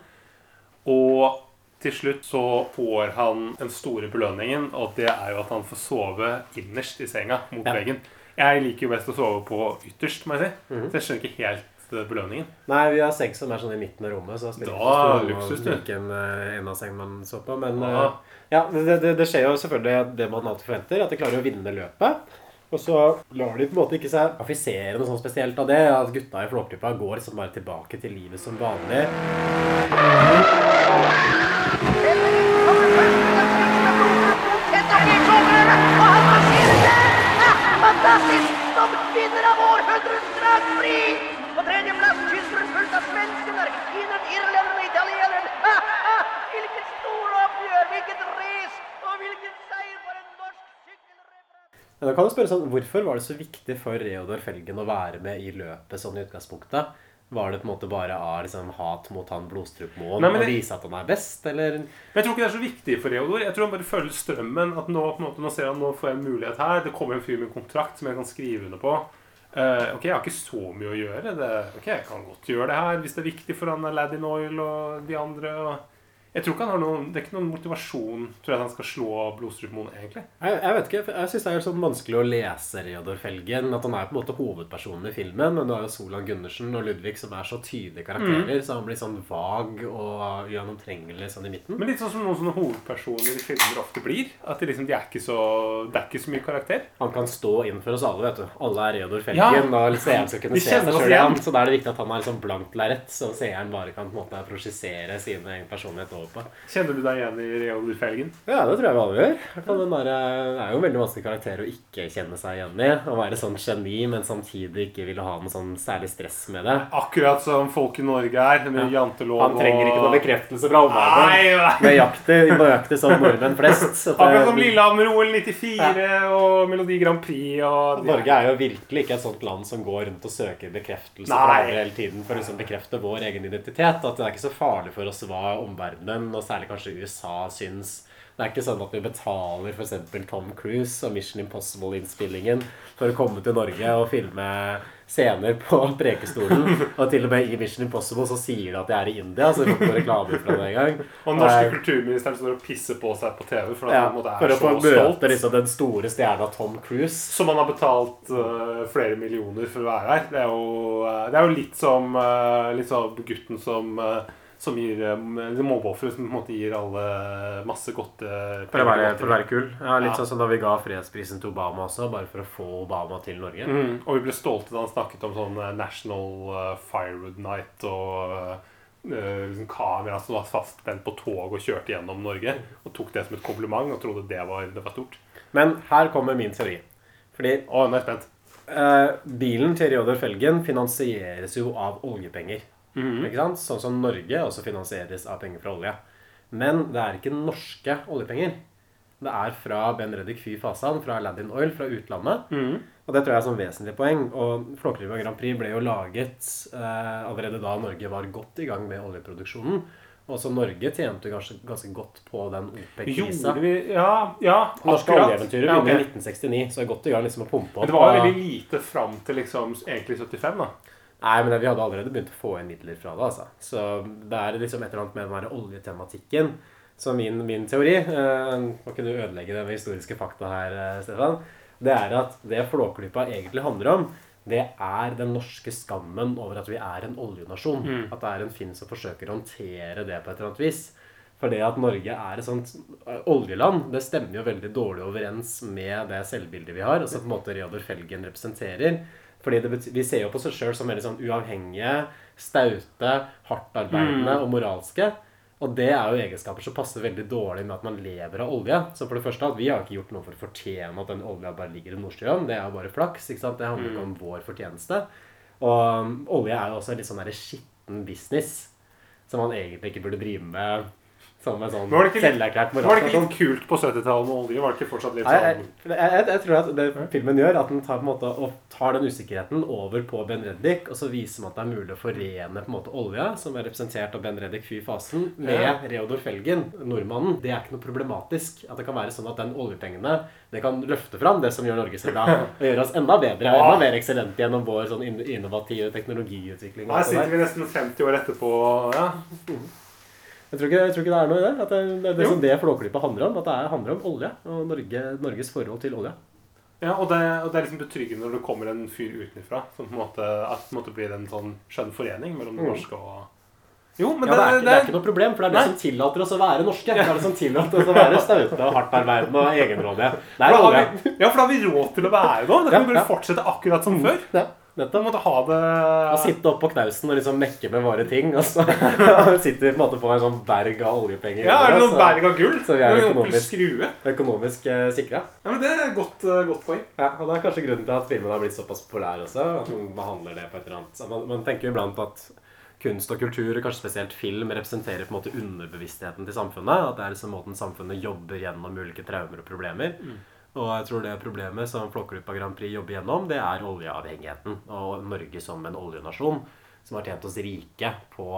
Speaker 2: Og til slutt så får han den store belønningen, og det er jo at han får sove innerst i senga mot
Speaker 1: Ja.
Speaker 2: veggen. Jeg liker jo best å sove på ytterst, må jeg si.
Speaker 1: Mhm.
Speaker 2: Så jeg skjønner ikke helt eh, belønningen.
Speaker 1: Nei, vi har seng som er sånn i midten av rommet, så spiller
Speaker 2: Da,
Speaker 1: ikke så
Speaker 2: luksus, du.
Speaker 1: hvilken en av seng man så på. Men
Speaker 2: Ja.
Speaker 1: eh, ja, det, det, det skjer jo selvfølgelig det man alltid forventer, at de klarer å vinne løpet. Og så lar de på en måte ikke seg affisere noe sånn spesielt av det. At gutta i Flåklypa går liksom bare tilbake til livet som vanlig.
Speaker 9: Latin, som vinner av århundrets dragfri! På tredjeplass tyskeren
Speaker 1: fulgt
Speaker 4: av svensken, argentineren, irlenderen og italieneren. Ha, ha! Hvilket! Hvilket race! Og hvilken seier for en norsk sykkelreferanse!
Speaker 1: Da kan du spørre sånn, Hvorfor var det så viktig for Reodor Felgen å være med i løpet sånn i utgangspunktet? Var det på en måte bare av liksom, hat mot han blodstrupmoen og vise at han er best, eller?
Speaker 2: Men jeg tror ikke det er så viktig for Reodor. Jeg tror han bare følger strømmen. At nå, måte, nå ser han nå får jeg en mulighet her. Det kommer en fyr med en kontrakt som jeg kan skrive under på. Uh, ok, jeg har ikke så mye å gjøre. Det, ok, Jeg kan godt gjøre det her hvis det er viktig for han Aladdin Oil og de andre. Og jeg tror ikke han har noen, Det er ikke noen motivasjon tror jeg at han skal slå Blodstrup-Moen, egentlig.
Speaker 1: Jeg, jeg vet ikke, jeg syns det er sånn vanskelig å lese Reodor Felgen. At han er på en måte hovedpersonen i filmen, men du har jo Solan Gundersen og Ludvig som er så tydelige karakterer, så han blir sånn vag og ugjennomtrengelig sånn i midten.
Speaker 2: Men litt sånn som noen sånne hovedpersoner i filmer ofte blir. At det liksom, de er ikke så, det er ikke så mye karakter.
Speaker 1: Han kan stå inn for oss alle, vet du. Alle er Reodor
Speaker 2: Ja.
Speaker 1: Felgen, og seeren skal kunne se seg sjøl igjen. Så da er det viktig at han har liksom blankt lerret, så seeren bare kan på en måte prosjisere sine personlighet over på.
Speaker 2: Kjenner du deg igjen i Reodor Felgen?
Speaker 1: Ja, det tror jeg vi alle gjør. Der, det er jo en veldig vanskelig karakter å ikke kjenne seg igjen i. Å være sånn geni, men samtidig ikke ville ha noe sånn særlig stress med det.
Speaker 2: Akkurat som folk i Norge er. Med jantelov
Speaker 1: Han trenger ikke noe bekreftelse fra omverdenen. Nøyaktig, nøyaktig som nordmenn flest. Så at det-
Speaker 2: Akkurat som Lillehammer-OL 94 og Melodi Grand Prix og
Speaker 1: Norge er jo virkelig ikke et sånt land som går rundt og søker bekreftelse fra andre hele tiden for å liksom bekrefte vår egen identitet. At det er ikke så farlig for oss hva omverdenen, og særlig kanskje USA, syns. Det er ikke sånn at vi betaler f.eks. Tom Cruise og Mission Impossible-innspillingen for å komme til Norge og filme scener på Prekestolen. Og til og med i Mission Impossible så sier de at de er i India, så de får ikke reklame fra det engang.
Speaker 2: Og den norske
Speaker 1: Eh,
Speaker 2: kulturministeren står og pisser på seg på TV for at
Speaker 1: ja,
Speaker 2: han en
Speaker 1: for
Speaker 2: er
Speaker 1: å
Speaker 2: så stolt.
Speaker 1: møte liksom, den store stjerna Tom Cruise.
Speaker 2: Som han har betalt uh, flere millioner for å være her. Det er jo, øh, det er jo litt som uh, litt sånn gutten som øh, som gir øh, mobbeofre som på en måte gir alle masse godt øh,
Speaker 1: For å være, for å være kul. Ja, litt
Speaker 2: Ja.
Speaker 1: sånn som da vi ga fredsprisen til Obama også, bare for å få Obama til Norge.
Speaker 2: Mm, og vi ble stolte da han snakket om sånn eh, National eh, Firewood Night og uh, liksom kamera som var fastspent på tog og kjørte gjennom Norge. Og tok det som et kompliment og trodde det var, det var stort.
Speaker 1: Men her kommer min teori. Fordi
Speaker 2: Å, nå er jeg spent.
Speaker 1: Uh, bilen til Reodor Felgen finansieres jo av oljepenger. Ikke sant? Sånn som Norge også finansieres av penger fra olje. Men det er ikke norske oljepenger. Det er fra Ben Reddik Fy Fasan, fra Aladdin Oil, fra utlandet.
Speaker 2: Mhm.
Speaker 1: Og det tror jeg er sånn vesentlig poeng. Og Flåklypa Grand Prix ble jo laget eh, allerede da Norge var godt i gang med oljeproduksjonen. Og så Norge tjente ganske, ganske godt på den OPEC-krisa.
Speaker 2: Ja, ja
Speaker 1: Norske oljeeventyret
Speaker 2: begynte Ja,
Speaker 1: okay. i 1969, så det er godt i gang liksom å pumpe opp.
Speaker 2: Men det var veldig lite fram til liksom egentlig 75, da.
Speaker 1: Nei, men vi hadde allerede begynt å få inn midler fra det. altså. Så det er liksom et eller annet med den der oljetematikken. Så min, min teori eh, Må ikke du ødelegge det med historiske fakta her, eh, Stefan. Det er at det Flåklypa egentlig handler om, det er den norske skammen over at vi er en oljenasjon.
Speaker 2: Mm.
Speaker 1: At det er en Finn som forsøker å håndtere det på et eller annet vis. For det at Norge er et sånt eh, oljeland, det stemmer jo veldig dårlig overens med det selvbildet vi har. Altså på en måte Reodor Felgen representerer. Fordi det bety Vi ser jo på seg sjøl som veldig sånn uavhengige, staute, hardtarbeidende
Speaker 2: Mm.
Speaker 1: og moralske. Og det er jo egenskaper som passer veldig dårlig med at man lever av olje. Så for det første at Vi har ikke gjort noe for å fortjene at den olja bare ligger i Nordsjøen. Det er jo bare flaks. ikke sant? Det handler ikke om vår fortjeneste. Og um, olje er jo også litt sånn skitten business som man egentlig ikke burde drive med som en sånn
Speaker 2: Var det ikke litt, var det ikke litt kult på 70-tallet med olje? Var det ikke fortsatt litt
Speaker 1: Nei, jeg,
Speaker 2: sånn
Speaker 1: jeg, jeg, jeg tror at det filmen gjør, at den tar, på en måte, og tar den usikkerheten over på Ben Reddik, og så viser man at det er mulig å forene på en måte olja, som er representert av Ben Reddik Fy Fasen, med
Speaker 2: Ja.
Speaker 1: Reodor Felgen, nordmannen. Det er ikke noe problematisk. At det kan være sånn at den oljepengene det kan løfte fram det som gjør Norge så bra, og gjøre oss enda bedre og enda mer eksellente gjennom vår sånn innovative teknologiutvikling.
Speaker 2: Her sitter vi nesten 50 år etterpå. Ja.
Speaker 1: Jeg tror, ikke, jeg tror ikke det er noe i det. At det, det det som det Flåklypa handler om. At det er, handler om olje og Norge, Norges forhold til olje.
Speaker 2: Ja, og det, og det er liksom betryggende når det kommer en fyr utenfra som på en måte, at det måte blir en sånn skjønn forening mellom det
Speaker 1: Mm.
Speaker 2: norske og Jo, men
Speaker 1: ja, det, er, det er ikke noe problem, for det er det
Speaker 2: Nei.
Speaker 1: som tillater oss å være norske. Det er det som tillater oss å være staute og hardtarbeidende og egenrådige.
Speaker 2: Ja, for da har vi råd til å være det. Da kan vi bare fortsette akkurat som før.
Speaker 1: Ja, nettopp.
Speaker 2: måtte ha det
Speaker 1: Å sitte oppå knausen og liksom mekke med våre ting, og så sitter vi på en måte på en sånn berg av oljepenger.
Speaker 2: Ja, er det noen berg av gull?
Speaker 1: Så vi er økonomisk, økonomisk eh, sikra.
Speaker 2: Ja, men Det er et godt, eh, godt poeng.
Speaker 1: Ja, og Det er kanskje grunnen til at filmen har blitt såpass populær også. At man behandler det på et eller annet Man, man tenker jo iblant at kunst og kultur, og kanskje spesielt film, representerer på en måte underbevisstheten til samfunnet. At det er liksom måten samfunnet jobber gjennom ulike traumer og problemer. Og jeg tror det problemet som Flåklypa Grand Prix jobber gjennom, det er oljeavhengigheten. Og Norge som en oljenasjon som har tjent oss rike på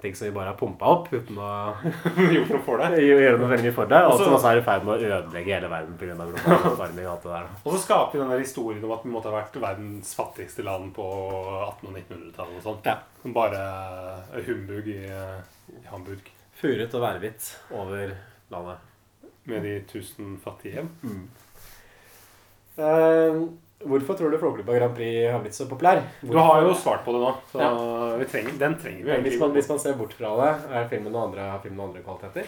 Speaker 1: ting som vi bare har pumpa opp uten å
Speaker 2: gjøre noe for det.
Speaker 1: gjøre noe veldig for det. Og som også er i ferd med å ødelegge hele verden pga. global oppvarming og alt det der.
Speaker 2: Og så skaper vi den der historien om at vi måtte ha vært verdens fattigste land på 1800- og 1900-tallet og sånt.
Speaker 1: Ja.
Speaker 2: Bare humbug i, i Hamburg.
Speaker 1: Furet og værhvitt over landet.
Speaker 2: Med de tusen fattige hjem.
Speaker 1: Eh, hvorfor tror du Flåklypa Grand Prix har blitt så populær?
Speaker 2: Du har jo svart på det nå, så
Speaker 1: Ja.
Speaker 2: vi trenger, den trenger vi
Speaker 1: Men hvis man, hvis man ser bort fra det, er filmen noen andre, har filmen noen andre kvaliteter?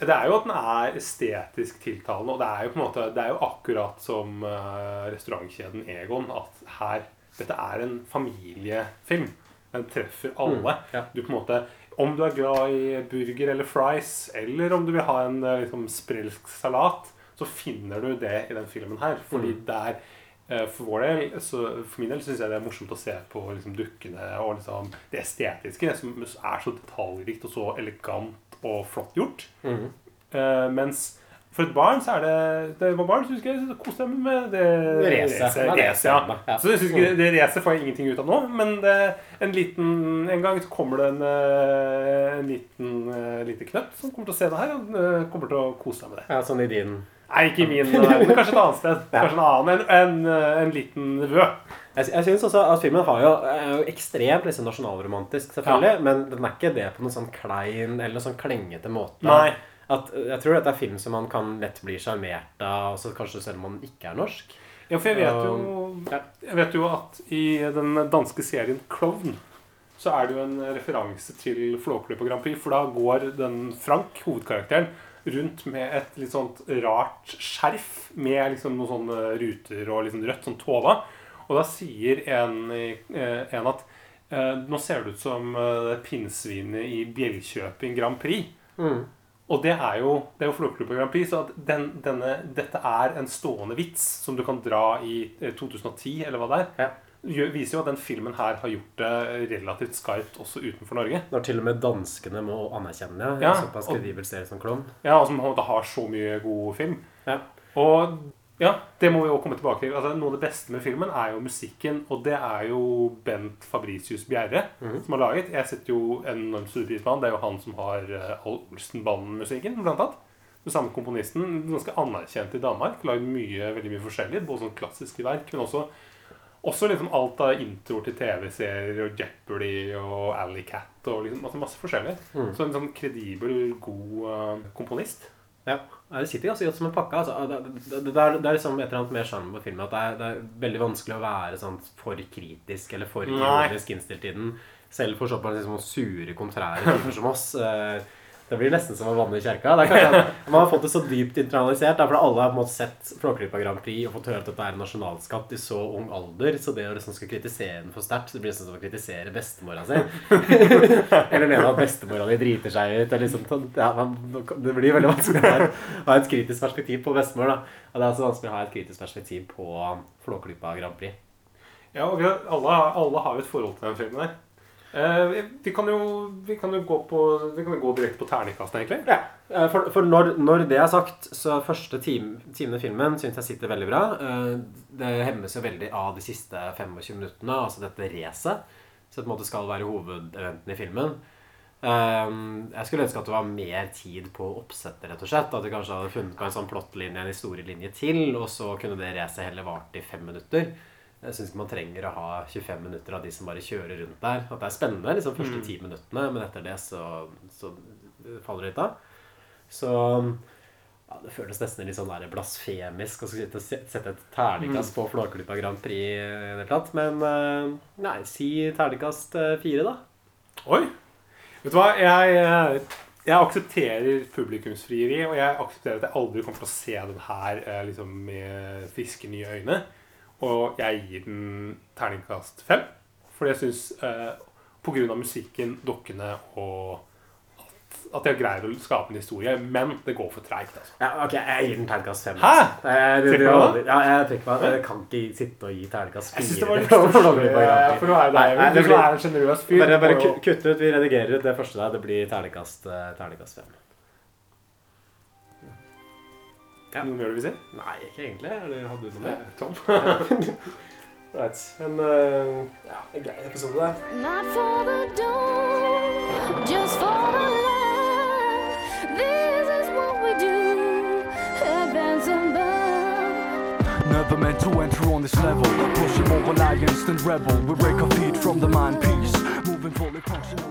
Speaker 2: Det er jo at den er estetisk tiltalende, og det er jo på en måte Det er jo akkurat som eh, restaurantkjeden Egon at her Dette er en familiefilm. Den treffer alle.
Speaker 1: Mm, ja.
Speaker 2: Du på en måte Om du er glad i burger eller fries, eller om du vil ha en eh, liksom, sprelsk salat, så finner du det i den filmen her. Fordi
Speaker 1: Mm.
Speaker 2: det er eh, for vår del, så for min del syns jeg det er morsomt å se på liksom, dukkene og liksom, det estetiske, som er så detaljrikt og så elegant og flott gjort.
Speaker 1: Mm.
Speaker 2: Uh, mens for et barn så er det Det var barn, så husker jeg koste meg med det
Speaker 1: Racet. Ja,
Speaker 2: ja. Så jeg ikke, det racet får jeg ingenting ut av nå, men det, en liten En gang så kommer det en, eh, en liten eh, lite knøtt som kommer til å se det her, og eh, kommer til å kose seg med det.
Speaker 1: Ja, sånn i din
Speaker 2: Nei, ikke i min men Kanskje et annet sted.
Speaker 1: Ja.
Speaker 2: Kanskje en annen. En, en, en liten rød.
Speaker 1: Jeg, jeg synes også at filmen har jo, er jo ekstremt liksom, nasjonalromantisk, selvfølgelig. Men den er ikke det på noen sånn klein eller sånn klengete måte.
Speaker 2: Nei.
Speaker 1: At, jeg tror dette er film som man kan lett bli sjarmert av, også kanskje selv om man ikke er norsk.
Speaker 2: Ja, for jeg vet jo,
Speaker 1: Um,
Speaker 2: jeg vet jo at i den danske serien Klovn så er det jo en referanse til Flåklypa Grand Prix, for da går den Frank, hovedkarakteren, rundt med et litt sånt rart skjerf med liksom noen sånne ruter og liksom rødt sånn tova. Og da sier en, eh, en at eh, nå ser det ut som eh, pinnsvinet i Bjellkjøping Grand Prix.
Speaker 1: Mm.
Speaker 2: Og det er jo, det er jo Flåklypa Grand Prix, så den, denne, dette er en stående vits som du kan dra i eh, 2010, eller hva det er.
Speaker 1: Ja.
Speaker 2: Gjør- Viser jo at den filmen her har gjort det relativt skarpt også utenfor Norge.
Speaker 1: Når til og med danskene må anerkjenne
Speaker 2: Ja,
Speaker 1: en såpass
Speaker 2: og-
Speaker 1: kredibel serie som Klovn.
Speaker 2: Ja, og som har så mye god film.
Speaker 1: Ja.
Speaker 2: Og ja, det må vi også komme tilbake til. Altså, noe av det beste med filmen er jo musikken, og det er jo Bent Fabricius Bjerre
Speaker 1: Mhm.
Speaker 2: som har laget. Jeg setter jo enormt stor pris på han. Det er jo han som har uh, Al Olsen-banden-musikken, blant annet. Den samme komponisten, ganske anerkjent i Danmark. Lagd mye, veldig mye forskjellig, både sånn klassiske verk, men også også liksom alt av introer til TV-serier og Jeopardy og Alley Cat og liksom masse, masse forskjellig.
Speaker 1: Mm.
Speaker 2: Så en sånn kredibel, god uh, komponist.
Speaker 1: Ja, det sitter ganske godt som en pakke. Altså. Det, det, det, er, det er liksom et eller annet mer sjarm på filmen. At det er, det er veldig vanskelig å være sånn for kritisk eller for ironisk innstilt i den. Selv for såpass liksom, sure, kontrære typer som oss. Eh, Det blir nesten som å vanne i kjerka. Er kanskje Man har fått det så dypt internalisert. Da, for alle har på en måte sett Flåklypa Grand Prix og fått høre at dette er en nasjonalskatt i så ung alder. Så det å liksom skal kritisere den for sterkt, det blir nesten som å kritisere bestemora si. Eller mene at bestemora di driter seg ut. Liksom, sånn, ja, man, det blir veldig vanskelig å ha- et kritisk perspektiv på bestemor. da. Og det er også vanskelig å ha et kritisk perspektiv på Flåklypa Grand Prix.
Speaker 2: Ja, og har, alle, alle har jo et forhold til den filmen her. Eh, vi, kan jo, vi kan jo gå på Vi kan gå direkte på terningkastene, egentlig.
Speaker 1: Ja, eh, for, for når, når det er sagt, så første time, timen i filmen syns jeg sitter veldig bra. Eh, Det hemmes jo veldig av de siste 25 minuttene, altså dette racet. Det på en måte skal være hovedeventen i filmen. Eh, Jeg skulle ønske at det var mer tid på oppsettet, rett og slett. At vi kanskje hadde funnet på en sånn plottlinje, en historielinje til, og så kunne det racet heller vart i fem minutter. Jeg syns ikke man trenger å ha 25 minutter av de som bare kjører rundt der. At det er spennende liksom første
Speaker 2: Mm.
Speaker 1: ti minuttene, men etter det så, så faller det litt av. Så ja, det føles nesten litt sånn der blasfemisk å sette et terningkast på Flåklypa Grand Prix. i det tatt. Men eh, nei, si terningkast eh, fire, da.
Speaker 2: Oi! Vet du hva? Jeg, eh, jeg aksepterer publikumsfrieri, og jeg aksepterer at jeg aldri kommer til å se den her liksom, med friske, nye øyne. Og jeg gir den terningkast fem. Fordi jeg syns eh, av musikken, dokkene og at, jeg greier å skape en historie. Men det går for treigt. Altså.
Speaker 1: Ja, ok, Jeg gir den terningkast fem.
Speaker 2: Hæ?
Speaker 1: altså. Eh, det- det-
Speaker 2: Trekker du?
Speaker 1: Ja, jeg trekker meg. Jeg kan ikke sitte og gi terningkast
Speaker 2: Jeg synes det var litt
Speaker 1: for Prix.
Speaker 2: for å være deg. Du
Speaker 1: det
Speaker 2: er en sjenerøs fyr.
Speaker 1: Bare, bare kutt ut. Vi redigerer ut det første der. Det blir terningkast, eh, terningkast fem. Ja.
Speaker 2: Noe mer du vil si?
Speaker 1: Nei, ikke egentlig. Eller hadde du noe mer?
Speaker 2: Tom? right. En, eh, ja, en grei episode, det.
Speaker 10: Not for the dawn, just for the light. This is what we do. Advance and bound.
Speaker 11: Never meant to enter on this level. Pushing more alliance than rebel. We break our feet from the mind piece. Moving fully functional.